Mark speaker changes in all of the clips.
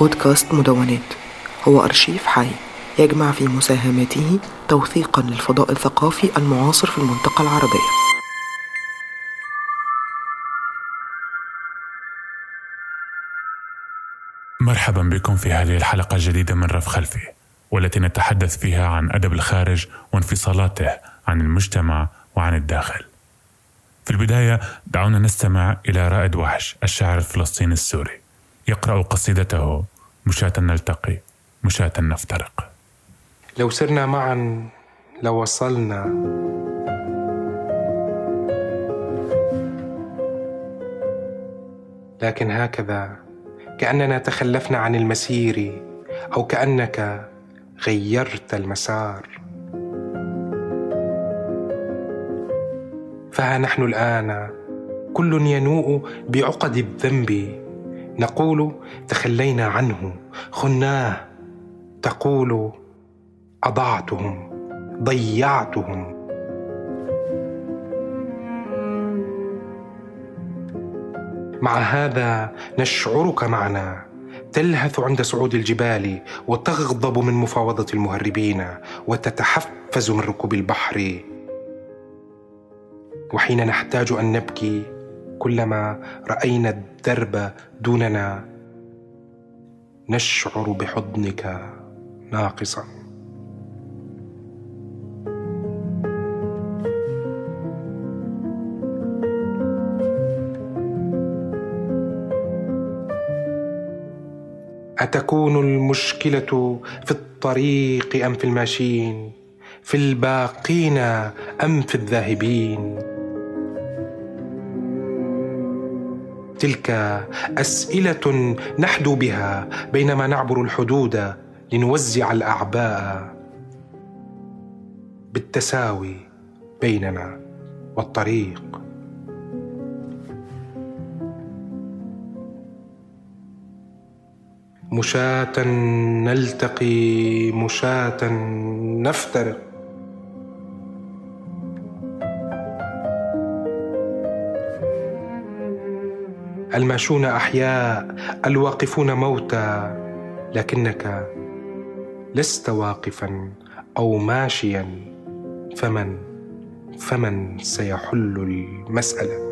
Speaker 1: بودكاست مدونات. هو أرشيف حي يجمع في مساهماته توثيقا للفضاء الثقافي المعاصر في المنطقة العربية.
Speaker 2: مرحبا بكم في هذه الحلقة الجديدة من رف خلفي والتي نتحدث فيها عن أدب الخارج وانفصالاته عن المجتمع وعن الداخل. في البداية دعونا نستمع إلى رائد وحش الشاعر الفلسطيني السوري. يقرأ قصيدته. مشاة نلتقي. مشاة نفترق.
Speaker 3: لو سرنا معا لوصلنا. لكن هكذا كأننا تخلفنا عن المسير أو كأنك غيرت المسار. فها نحن الآن كل ينوء بعقد الذنب. نقول تخلينا عنه. خناه تقول أضعتهم ضيعتهم. مع هذا نشعرك معنا. تلهث عند صعود الجبال وتغضب من مفاوضة المهربين وتتحفز من ركوب البحر. وحين نحتاج أن نبكي كلما رأينا الدرب دوننا. نشعر بحضنك ناقصا. أتكون المشكلة في الطريق أم في الماشين؟ في الباقين أم في الذاهبين؟ تلك أسئلة نحدو بها بينما نعبر الحدود لنوزع الأعباء بالتساوي بيننا والطريق. مشاة نلتقي مشاة نفترق. الماشون أحياء الواقفون موتى لكنك لست واقفا أو ماشيا فمن فمن سيحل
Speaker 2: المسألة؟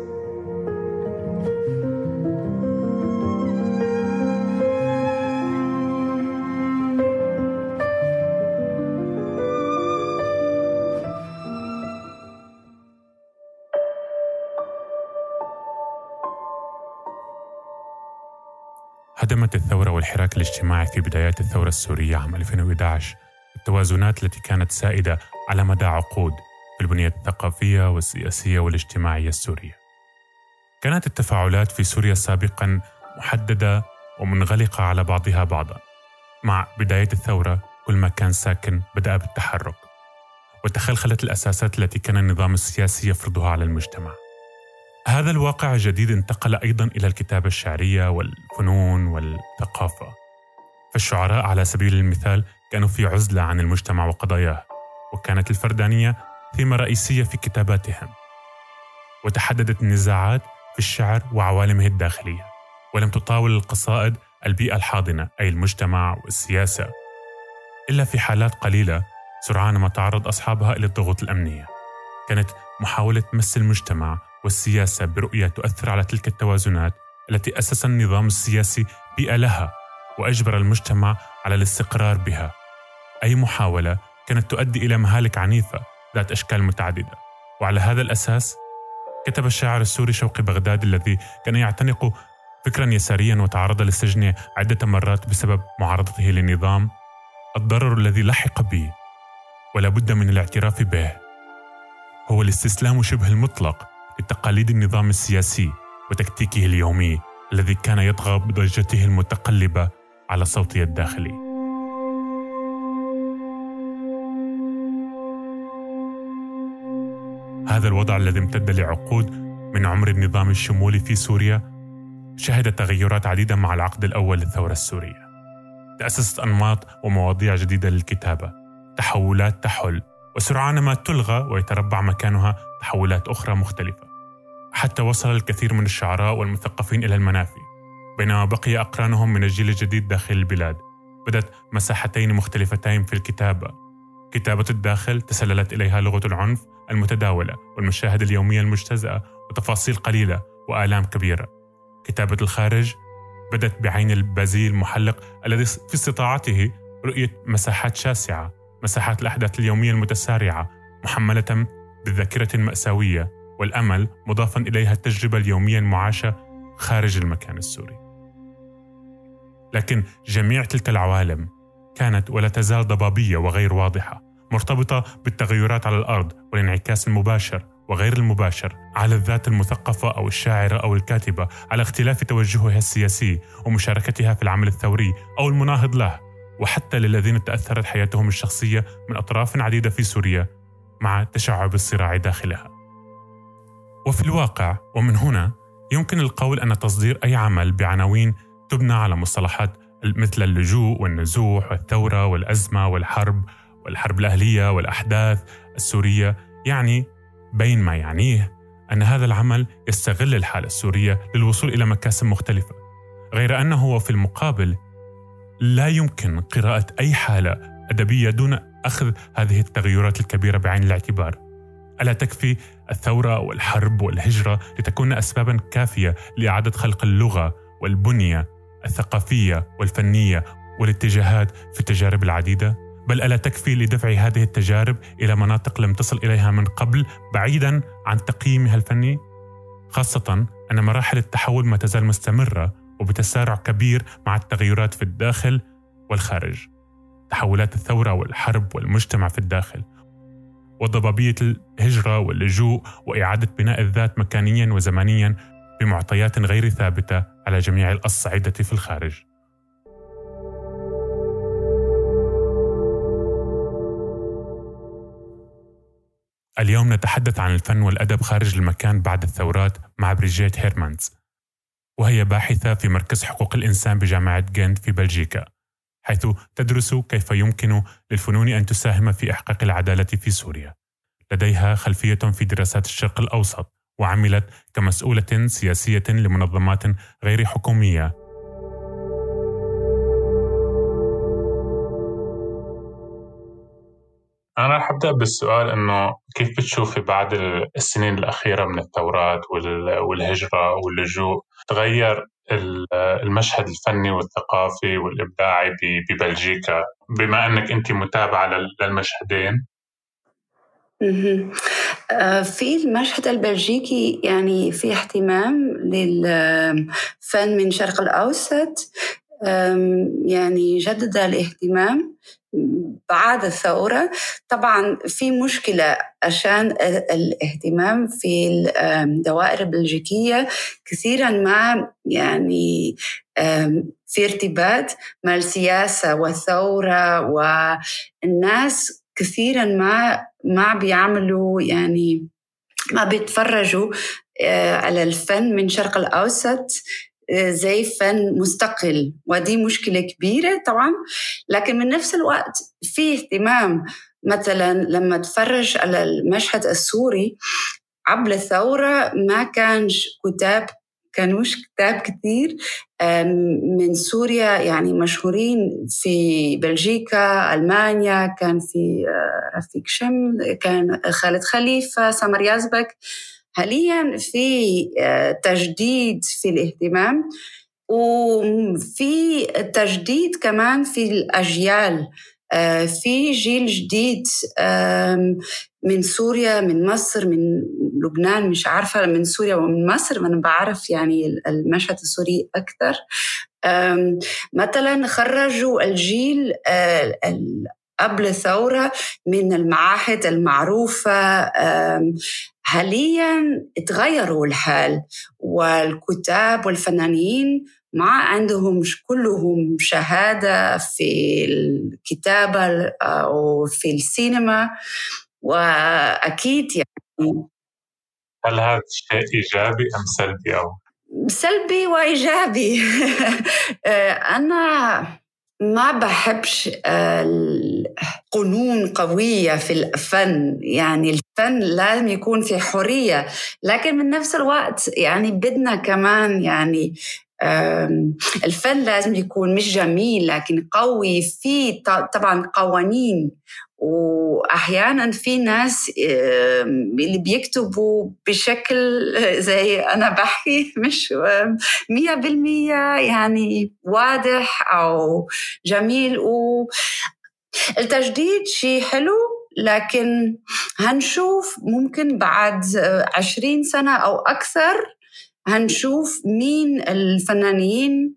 Speaker 2: والحراك الاجتماعي في بدايات الثورة السورية عام 2011 التوازنات التي كانت سائدة على مدى عقود في البنية الثقافية والسياسية والاجتماعية السورية. كانت التفاعلات في سوريا سابقا محددة ومنغلقة على بعضها بعضا. مع بداية الثورة كل ما كان ساكن بدأ بالتحرك وتخلخلت الأساسات التي كان النظام السياسي يفرضها على المجتمع. هذا الواقع الجديد انتقل أيضا إلى الكتابة الشعرية والفنون والثقافة فالشعراء على سبيل المثال كانوا في عزلة عن المجتمع وقضاياه وكانت الفردانية ثيمة رئيسية في كتاباتهم وتحددت النزاعات في الشعر وعوالمه الداخلية ولم تطاول القصائد البيئة الحاضنة أي المجتمع والسياسة. إلا في حالات قليلة سرعان ما تعرض أصحابها إلى الضغوط الأمنية. كانت محاولة مس المجتمع والسياسة برؤية تؤثر على تلك التوازنات التي أسس النظام السياسي بيئة لها. وأجبر المجتمع على الاستقرار بها. أي محاولة كانت تؤدي إلى مهالك عنيفة ذات أشكال متعددة. وعلى هذا الأساس كتب الشاعر السوري شوقي بغداد الذي كان يعتنق فكرا يساريا وتعرض للسجن عدة مرات بسبب معارضته للنظام الضرر الذي لحق به ولا بد من الاعتراف به. هو الاستسلام شبه المطلق لتقاليد النظام السياسي وتكتيكه اليومي الذي كان يطغى بضجته المتقلبة على صوته الداخلي هذا الوضع الذي امتد لعقود من عمر النظام الشمولي في سوريا شهد تغيرات عديدة مع العقد الأول للثورة السورية. تأسست أنماط ومواضيع جديدة للكتابة. تحولات تحل وسرعان ما تلغى ويتربع مكانها تحولات أخرى مختلفة. حتى وصل الكثير من الشعراء والمثقفين إلى المنافي بينما بقي أقرانهم من الجيل الجديد داخل البلاد. بدت مساحتين مختلفتين في الكتابة. كتابة الداخل تسللت إليها لغة العنف المتداولة والمشاهد اليومية المجتزأة وتفاصيل قليلة وآلام كبيرة. كتابة الخارج بدت بعين البازيل المحلق الذي في استطاعته رؤية مساحات شاسعة مساحات الأحداث اليومية المتسارعة محملة بالذاكرة المأساوية والأمل مضافا إليها التجربة اليومية المعاشة خارج المكان السوري. لكن جميع تلك العوالم كانت ولا تزال ضبابية وغير واضحة مرتبطة بالتغيرات على الأرض والانعكاس المباشر وغير المباشر على الذات المثقفة أو الشاعرة أو الكاتبة على اختلاف توجهها السياسي ومشاركتها في العمل الثوري أو المناهض له وحتى للذين تأثرت حياتهم الشخصية من أطراف عديدة في سوريا مع تشعب الصراع داخلها. وفي الواقع ومن هنا يمكن القول أن تصدير أي عمل بعناوين تبنى على مصطلحات مثل اللجوء والنزوح والثورة والأزمة والحرب والحرب الأهلية والأحداث السورية. يعني بين ما يعنيه أن هذا العمل يستغل الحالة السورية للوصول إلى مكاسب مختلفة غير أنه في المقابل لا يمكن قراءة أي حالة أدبية دون أخذ هذه التغيرات الكبيرة بعين الاعتبار. ألا تكفي الثورة والحرب والهجرة لتكون أسبابا كافية لإعادة خلق اللغة والبنية الثقافية والفنية والاتجاهات في التجارب العديدة؟ بل ألا تكفي لدفع هذه التجارب إلى مناطق لم تصل إليها من قبل بعيدا عن تقييمها الفني؟ خاصة أن مراحل التحول ما تزال مستمرة وبتسارع كبير مع التغيرات في الداخل والخارج. تحولات الثورة والحرب والمجتمع في الداخل وضبابية الهجرة واللجوء وإعادة بناء الذات مكانيا وزمانيا بمعطيات غير ثابتة على جميع الأصعدة في الخارج. اليوم نتحدث عن الفن والأدب خارج المكان بعد الثورات مع بريجيت هيرمانز وهي باحثة في مركز حقوق الإنسان بجامعة جنت في بلجيكا حيث تدرس كيف يمكن للفنون أن تساهم في إحقاق العدالة في سوريا لديها خلفية في دراسات الشرق الأوسط وعملت كمسؤولة سياسية لمنظمات غير حكومية.
Speaker 4: أنا رح أبدأ بالسؤال إنه كيف بتشوفي بعد السنين الأخيرة من الثورات والهجرة واللجوء تغير المشهد الفني والثقافي والإبداعي ببلجيكا؟ بما أنك أنت متابعة للمشهدين.
Speaker 5: في المشهد البلجيكي يعني في اهتمام للفن من الشرق الأوسط. يعني جدد الاهتمام بعد الثورة. طبعا في مشكلة عشان الاهتمام في الدوائر البلجيكية كثيرا ما يعني في ارتباط مع السياسة والثورة والناس كثيرا ما ما بيعملوا يعني ما بيتفرجوا آه، على الفن من الشرق الأوسط زي فن مستقل ودي مشكلة كبيرة طبعا. لكن من نفس الوقت في اهتمام مثلا لما تفرج على المشهد السوري قبل الثورة ما كانش كتاب كانوش كتاب كتير من سوريا يعني مشهورين في بلجيكا ألمانيا كان في آه، رفيق شم كان خالد خليفة سمر يازبك حاليا في آه، تجديد في الاهتمام وفي تجديد كمان في الأجيال. في جيل جديد من سوريا من مصر من لبنان مش عارفة من سوريا ومن مصر أنا بعرف يعني المشهد السوري أكثر مثلا خرجوا الجيل آه، قبل الثورة من المعاهد المعروفة حاليا تغيروا الحال والكتاب والفنانين ما عندهم كلهم شهادة في الكتابة أو في السينما. وأكيد يعني
Speaker 4: هل هذا الشيء إيجابي أم سلبي أو؟
Speaker 5: سلبي وإيجابي. أنا ما بحبش قانون قوية في الفن. يعني الفن لازم يكون في حرية. لكن من نفس الوقت يعني بدنا كمان يعني الفن لازم يكون مش جميل لكن قوي في طبعا قوانين. واحيانا في ناس اللي بيكتبوا بشكل زي أنا بحكي مش مية بالمية يعني واضح أو جميل. و التجديد شيء حلو لكن هنشوف ممكن بعد عشرين سنة أو أكثر هنشوف مين الفنانين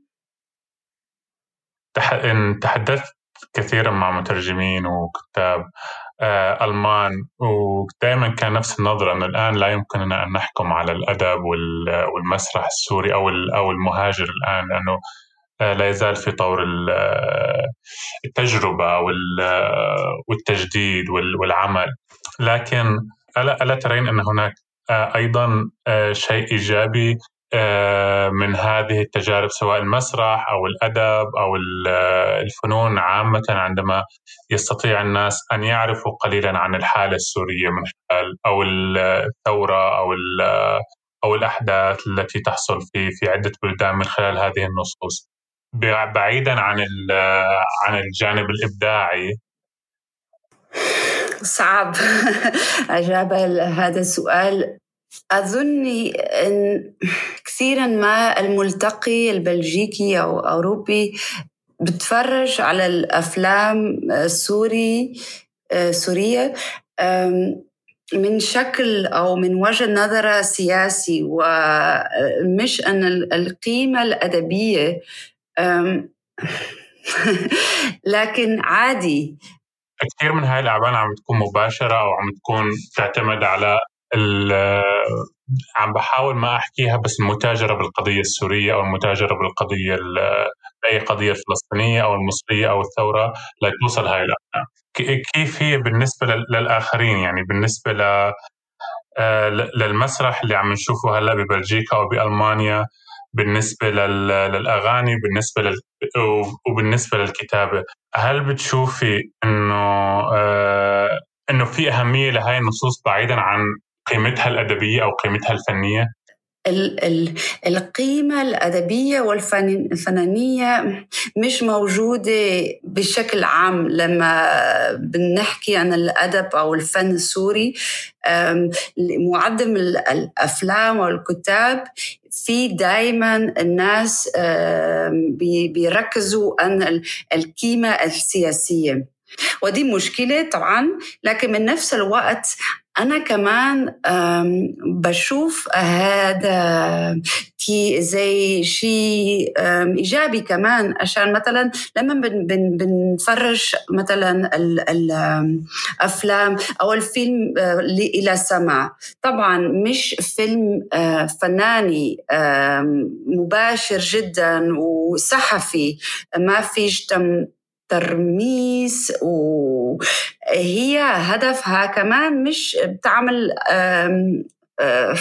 Speaker 4: تحدثت كثيرا مع مترجمين وكتاب آه ألمان ودائما كان نفس النظرة أنه الآن لا يمكننا أن نحكم على الأدب والمسرح السوري أو أو المهاجر الآن لأنه آه لا يزال في طور آه، التجربة والتجديد والعمل. لكن ألا, ألا ترين أن هناك آه، أيضا شيء إيجابي آه، من هذه التجارب سواء المسرح أو الأدب أو الفنون عامة عندما يستطيع الناس أن يعرفوا قليلا عن الحالة السورية من خلال أو الثورة أو أو الأحداث التي تحصل في في عدة بلدان من خلال هذه النصوص. بعيدا عن عن الجانب الإبداعي
Speaker 5: صعب. أجاب هذا السؤال. أظن أن كثيرا ما الملتقي البلجيكي أو أوروبي بتفرج على الأفلام السوري سورية من شكل أو من وجه نظر سياسي ومش أن القيمة الأدبية لكن عادي.
Speaker 4: كثير من هاي الأعمال عم تكون مباشرة أو عم تكون تعتمد على عم بحاول ما أحكيها بس المتاجره بالقضية السورية أو المتاجره بالقضية أي قضية فلسطينيه أو المصرية أو الثورة لتوصل هاي الافلام كيف هي بالنسبة للآخرين يعني بالنسبة ل آه، للمسرح اللي عم نشوفه هلأ ببلجيكا أو بألمانيا؟ بالنسبة للأغاني بالنسبة لل... وبالنسبة للكتابة هل بتشوفي إنه آه، إنه في أهمية لهي النصوص بعيدا عن قيمتها الأدبية أو قيمتها الفنية؟
Speaker 5: ال ال القيمة الأدبية والفنانية مش موجودة بشكل عام. لما بنحكي عن الأدب أو الفن السوري معدم الأفلام والكتاب في دائما الناس بيركزوا عن القيمة السياسية. ودي مشكلة طبعا لكن من نفس الوقت أنا كمان بشوف هذا زي شيء إيجابي كمان عشان مثلا لما بن بن بنفرج مثلا الأفلام أو الفيلم آه، إلى سمع طبعا مش فيلم آه، فناني مباشر جدا وصحفي ما فيش تم ترميس وهي هدفها كمان مش بتعمل آه،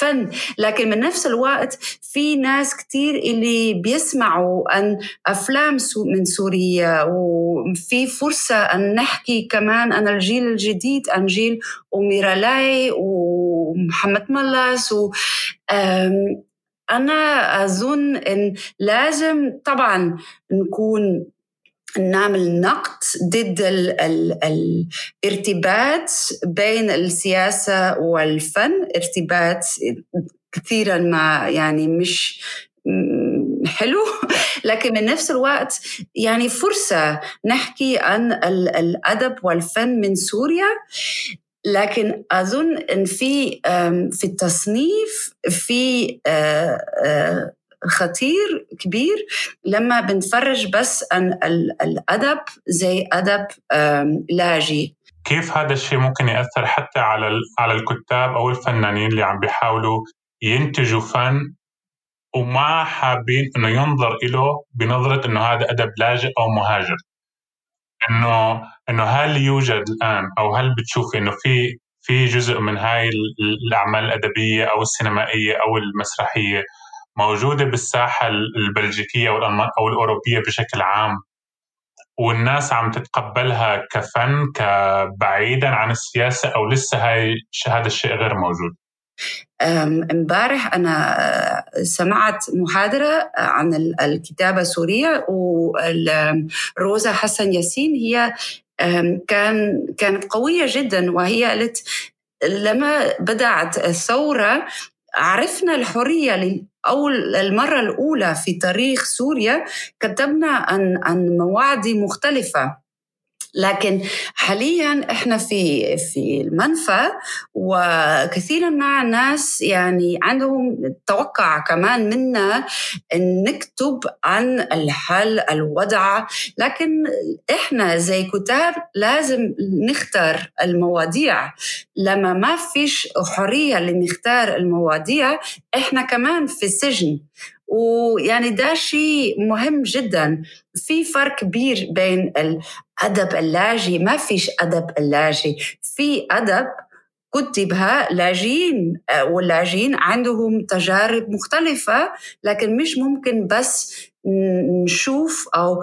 Speaker 5: فن. لكن من نفس الوقت في ناس كتير اللي بيسمعوا عن أفلام من سوريا وفي فرصة أن نحكي كمان عن الجيل الجديد عن جيل أميرالاي ومحمد ملاس و أنا أظن أن لازم طبعا نكون نعمل نقد ضد ال ال الارتباط بين السياسة والفن ارتباط كثيرا ما يعني مش حلو لكن من نفس الوقت يعني فرصة نحكي عن الأدب والفن من سوريا. لكن أظن أن في في التصنيف في آه، آه، خطير كبير لما بنفرج بس عن الأدب زي أدب لاجي
Speaker 4: كيف هذا الشيء ممكن يأثر حتى على على الكتاب أو الفنانين اللي عم بيحاولوا ينتجوا فن وما حابين إنه ينظر له بنظرة إنه هذا أدب لاجئ أو مهاجر؟ إنه إنه هل يوجد الآن أو هل بتشوفي إنه في في جزء من هاي الأعمال الأدبية أو السينمائية أو المسرحية موجودة بالساحة البلجيكية أو الأوروبية بشكل عام والناس عم تتقبلها كفن كبعيدا عن السياسة أو لسه هاي هذا الشيء غير موجود؟
Speaker 5: امبارح أنا سمعت محاضرة عن الكتابة السورية وروزا حسن ياسين هي كان كانت قوية جدا وهي قالت لما بدأت الثورة عرفنا الحرية أول المرة الأولى في تاريخ سوريا كتبنا عن عن مواعظ مختلفة. لكن حاليا إحنا في في المنفى وكثيرا مع الناس يعني عندهم توقع كمان منا إن نكتب عن الحل الوضع. لكن إحنا زي كتاب لازم نختار المواضيع. لما ما فيش حرية لنختار المواضيع إحنا كمان في السجن ويعني ده شيء مهم جدا. في فرق كبير بين الأدب اللاجئ. ما فيش أدب اللاجئ. في أدب كتبها لاجئين واللاجئين عندهم تجارب مختلفة لكن مش ممكن بس نشوف أو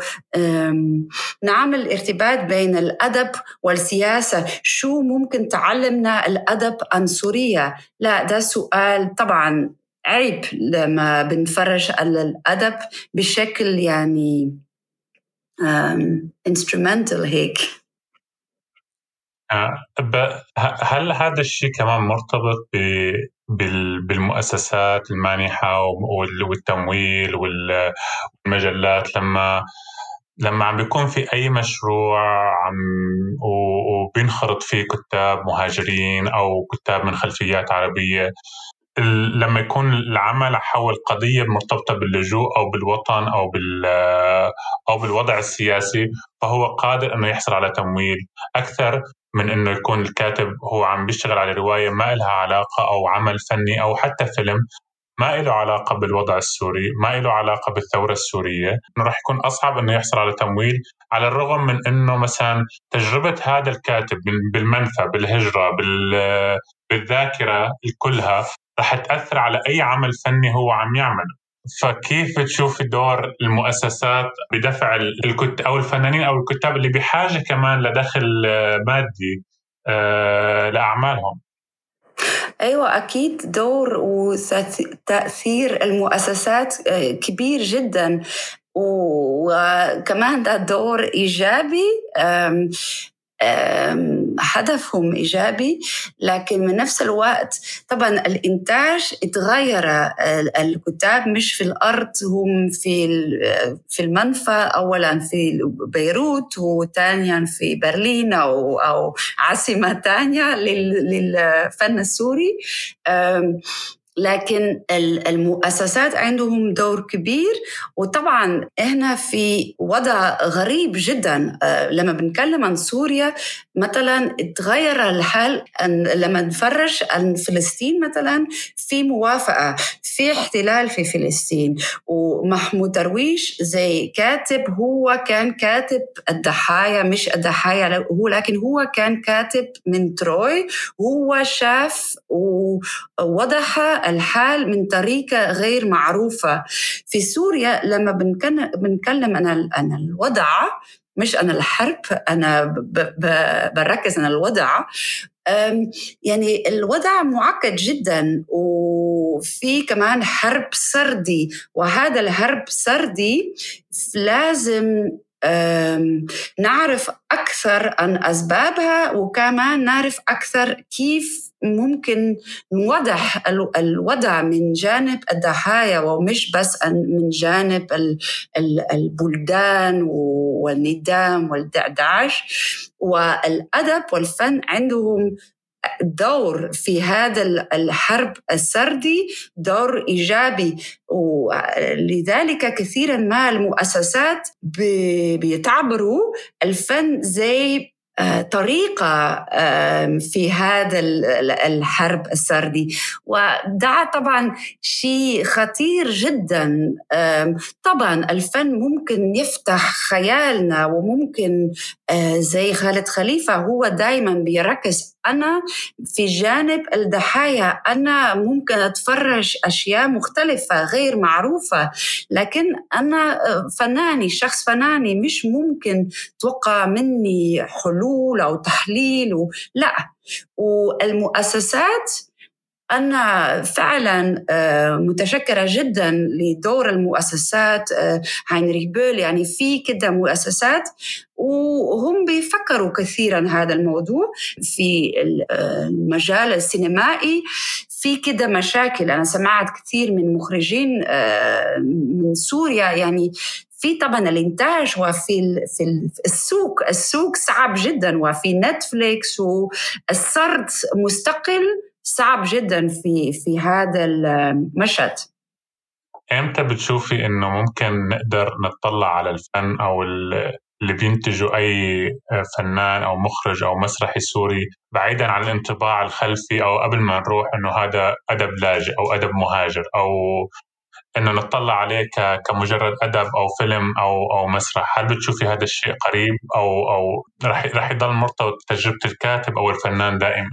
Speaker 5: نعمل ارتباط بين الأدب والسياسة. شو ممكن تعلمنا الأدب عن سوريا؟ لا ده سؤال طبعا عيب لما بنفرج على الأدب بشكل يعني انسترومنتال هيك.
Speaker 4: آه، هل هذا الشيء كمان مرتبط بالمؤسسات المانحة والتمويل والمجلات؟ لما لما عم بيكون في أي مشروع عم وبينخرط فيه كتاب مهاجرين أو كتاب من خلفيات عربية لما يكون العمل حول قضية مرتبطة باللجوء أو بالوطن أو بال أو بالوضع السياسي فهو قادر إنه يحصل على تمويل. أكثر من إنه يكون الكاتب هو عم بيشتغل على رواية ما لها علاقة أو عمل فني أو حتى فيلم ما له علاقة بالوضع السوري ما له علاقة بالثورة السورية. إنه راح يكون أصعب إنه يحصل على تمويل على الرغم من إنه مثلا تجربة هذا الكاتب بالمنفى بالهجرة بالذاكرة كلها رح تأثر على أي عمل فني هو عم يعمله. فكيف بتشوف دور المؤسسات بدفع الكتاب أو الفنانين أو الكتاب اللي بحاجة كمان لدخل مادي آه، لأعمالهم؟
Speaker 5: أيوه أكيد دور وتأثير المؤسسات آه، كبير جدا. وكمان ده دور إيجابي هدفهم إيجابي لكن من نفس الوقت طبعا الإنتاج اتغير الكتاب مش في الأرض هم في في المنفى اولا في بيروت وثانيا في برلين أو أو عاصمة ثانية للفن السوري. لكن المؤسسات عندهم دور كبير. وطبعا إحنا في وضع غريب جدا. آه، لما بنتكلم عن سوريا مثلا تغير الحال لما نفرج عن فلسطين مثلا في موافقة في احتلال في فلسطين. ومحمود درويش زي كاتب هو كان كاتب الضحايا مش الضحايا هو لكن هو كان كاتب من تروي. هو شاف ووضح الحال من طريقة غير معروفة. في سوريا لما بنتكلم عن الوضع مش أنا الحرب أنا بركز على الوضع. يعني الوضع معقد جدا وفي كمان حرب سردي. وهذا الحرب سردي لازم نعرف أكثر عن أسبابها وكمان نعرف أكثر كيف ممكن نوضح الوضع من جانب الضحايا ومش بس من جانب البلدان والندام والدعداش والأدب والفن عندهم دور في هذا الحرب السردي دور إيجابي. ولذلك كثيرا ما المؤسسات بيعتبروا الفن زي طريقة في هذا الحرب السردي. وده طبعا شيء خطير جدا. طبعا الفن ممكن يفتح خيالنا وممكن آه، زي خالد خليفة هو دايما بيركز. أنا في جانب الضحايا أنا ممكن أتفرج أشياء مختلفة غير معروفة لكن أنا آه، فناني شخص فناني مش ممكن توقع مني حلول أو تحليل و... لا. والمؤسسات أنا فعلا آه، متشكرة جدا لدور المؤسسات آه، هاينريك بيل يعني في كده مؤسسات وهم بيفكروا كثيرا هذا الموضوع في آه، المجال السينمائي. في كده مشاكل. أنا سمعت كثير من مخرجين من سوريا. يعني في طبعا الإنتاج وفي في السوق السوق صعب جدا وفي نتفليكس والسرد مستقل صعب جدا في في هذا المشهد.
Speaker 4: إمتى بتشوفي إنه ممكن نقدر نطلع على الفن أو اللي بينتجوا أي فنان أو مخرج أو مسرحي سوري بعيدا عن الانطباع الخلفي أو قبل ما نروح إنه هذا أدب لاجئ أو أدب مهاجر أو إنه نطلع عليه كمجرد أدب أو فيلم أو أو مسرح، هل بتشوفي هذا الشيء قريب أو أو رح رح يضل مرتبط بتجربة الكاتب أو الفنان دائما؟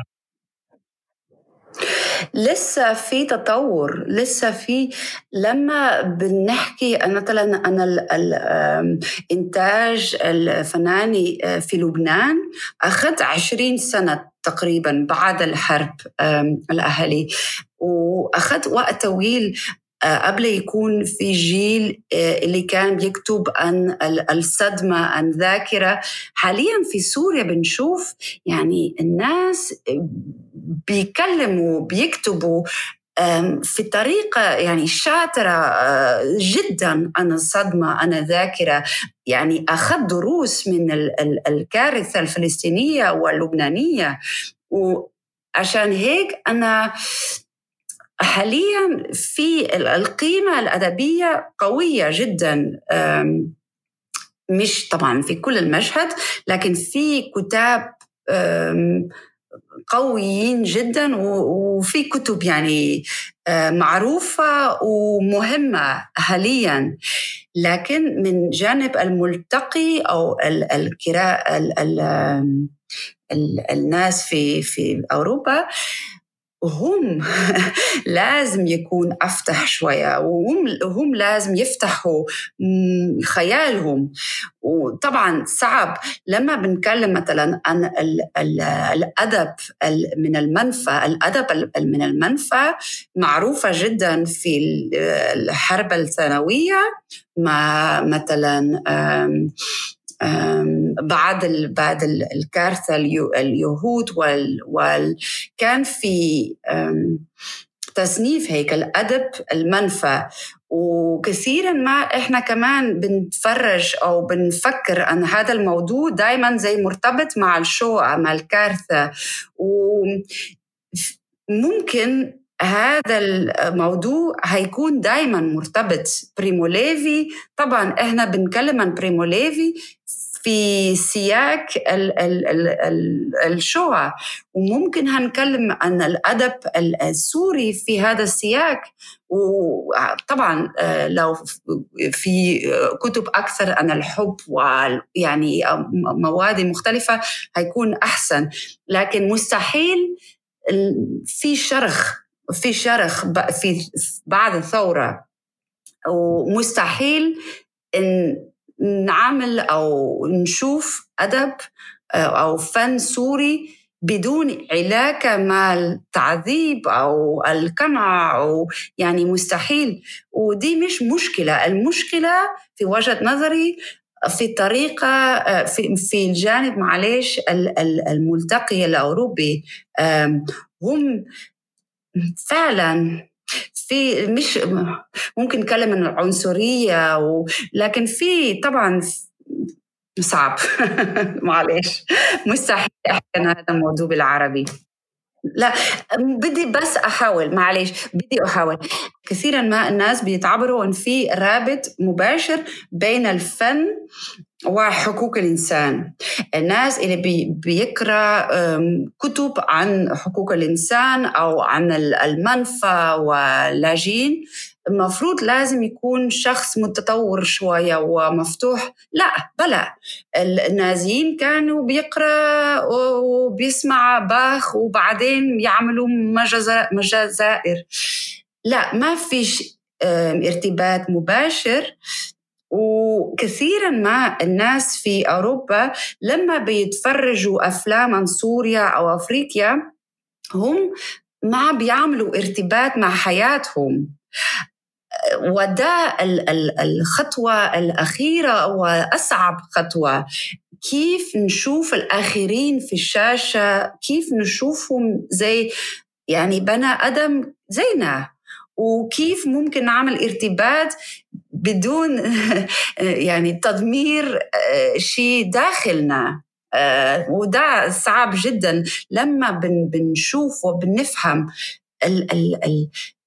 Speaker 5: لسه في تطور. لسه في لما بنحكي مثلا أنا الانتاج الفناني آه، في لبنان أخذ عشرين سنة تقريبا بعد الحرب الأهلي وأخذ وقت طويل. قبل يكون في جيل آه، اللي كان بيكتب عن الصدمة عن ذاكرة. حاليا في سوريا بنشوف يعني الناس بيكلموا بيكتبوا في طريقة يعني شاطرة آه، جدا عن الصدمة عن الذاكرة. يعني أخذ دروس من الكارثة الفلسطينية واللبنانية. وعشان هيك أنا حاليا في القيمة الأدبية قوية جدا مش طبعا في كل المشهد لكن في كتاب قويين جدا وفي كتب يعني معروفة ومهمة حاليا. لكن من جانب الملتقي أو القراءة الناس في في أوروبا هم لازم يكون أفتح شوية وهم هم لازم يفتحوا خيالهم. وطبعا صعب. لما بنتكلم مثلا عن ال ال الأدب من المنفى الأدب من المنفى معروفة جدا في الحرب الثانوية مع مثلا بعد بعد الكارثة اليهود وال, وال كان في تصنيف هيك الأدب المنفى. وكثيرا ما إحنا كمان بنتفرج أو بنفكر أن هذا الموضوع دائما زي مرتبط مع الشوع مع الكارثة. وممكن هذا الموضوع هيكون دائما مرتبط بريمو ليفي. طبعا إحنا بنتكلم عن بريمو ليفي في سياق الشوع وممكن هنتكلم عن الأدب السوري في هذا السياق. وطبعا آه، لو في كتب أكثر عن الحب ويعني مواد مختلفة هيكون أحسن. لكن مستحيل في شرخ في شرخ في بعد الثورة ومستحيل إن نعمل أو نشوف أدب آه، أو فن سوري بدون علاقة مع التعذيب أو القمع أو يعني مستحيل. ودي مش مشكلة. المشكلة في وجهة نظري في طريقة آه، في, في الجانب معلش الملتقي الأوروبي. هم فعلا. في مش ممكن عن العنصرية. لكن في طبعا صعب. معلش. مستحيل احكي عن هذا الموضوع بالعربي. لا بدي بس أحاول. معلش. بدي أحاول. كثيرا ما الناس بيتعبروا إن في رابط مباشر بين الفن وحقوق الإنسان. الناس اللي بي بيقرأ كتب عن حقوق الإنسان أو عن المنفى واللاجئين المفروض لازم يكون شخص متطور شوية ومفتوح. لا بلا. النازيين كانوا بيقرأ وبيسمع باخ وبعدين يعملوا مجازائر. لا ما فيش ارتباط مباشر. وكثيرا ما الناس في أوروبا لما بيتفرجوا أفلام عن سوريا أو أفريقيا هم ما بيعملوا ارتباط مع حياتهم. وده الخطوة الأخيرة وأصعب خطوة. كيف نشوف الآخرين في الشاشة؟ كيف نشوفهم زي يعني بني آدم زينا؟ وكيف ممكن نعمل ارتباط بدون يعني تضمير آه، شيء داخلنا. آه، وده صعب جدا. لما بنشوف وبنفهم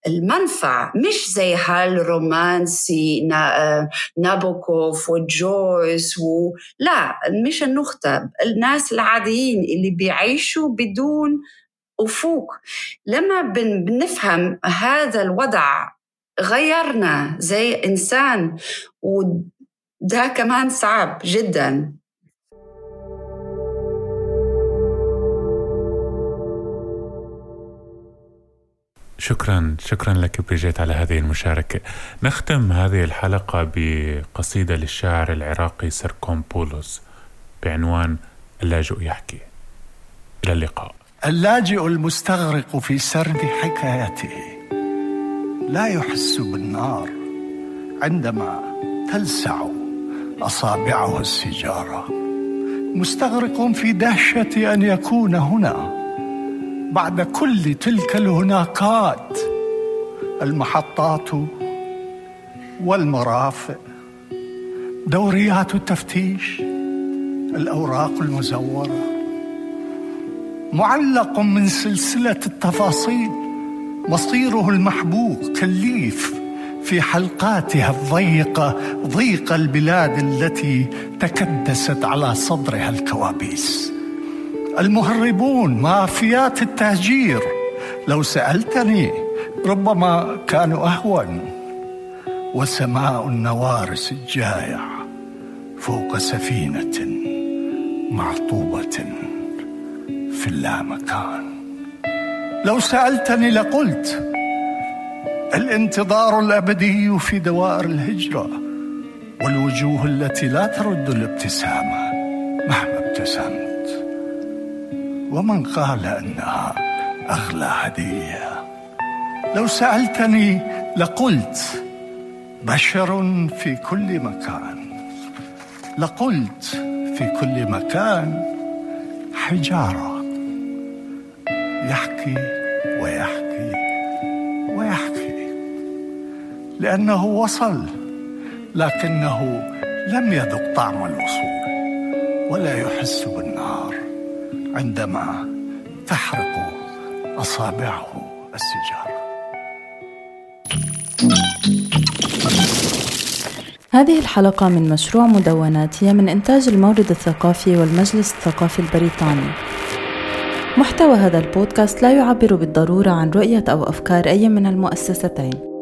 Speaker 5: المنفعة مش زي هالرومانسي آه، نابوكوف وجويس و... لا مش النقطة. الناس العاديين اللي بيعيشوا بدون أفق. لما بنفهم هذا الوضع غيرنا زي إنسان وده كمان صعب جدا.
Speaker 2: شكرا شكرا لك بريجيت على هذه المشاركة. نختم هذه الحلقة بقصيدة للشاعر العراقي سركون بولوس بعنوان اللاجئ يحكي. إلى اللقاء.
Speaker 6: اللاجئ المستغرق في سرد حكايته لا يحس بالنار عندما تلسع أصابعه السجاره مستغرق في دهشة أن يكون هنا. بعد كل تلك الهناكات المحطات والمرافق دوريات التفتيش الأوراق المزورة معلق من سلسلة التفاصيل. مصيره المحبوك كالليف في حلقاتها الضيقة ضيق البلاد التي تكدست على صدرها الكوابيس. المهربون مافيات التهجير. لو سألتني ربما كانوا أهون. وسماء النوارس الجايع فوق سفينة معطوبة في اللامكان. لو سألتني لقلت الانتظار الأبدي في دوائر الهجرة والوجوه التي لا ترد الابتسامة مهما ابتسمت. ومن قال أنها أغلى هدية؟ لو سألتني لقلت بشر في كل مكان. لقلت في كل مكان حجارة يحكي ويحكي ويحكي. لأنه وصل لكنه لم يذق طعم الوصول ولا يحس بالنار عندما تحرق أصابعه السجارة
Speaker 7: هذه الحلقة من مشروع مدونات هي من إنتاج المورد الثقافي والمجلس الثقافي البريطاني. محتوى هذا البودكاست لا يعبر بالضرورة عن رؤية أو أفكار أي من المؤسستين.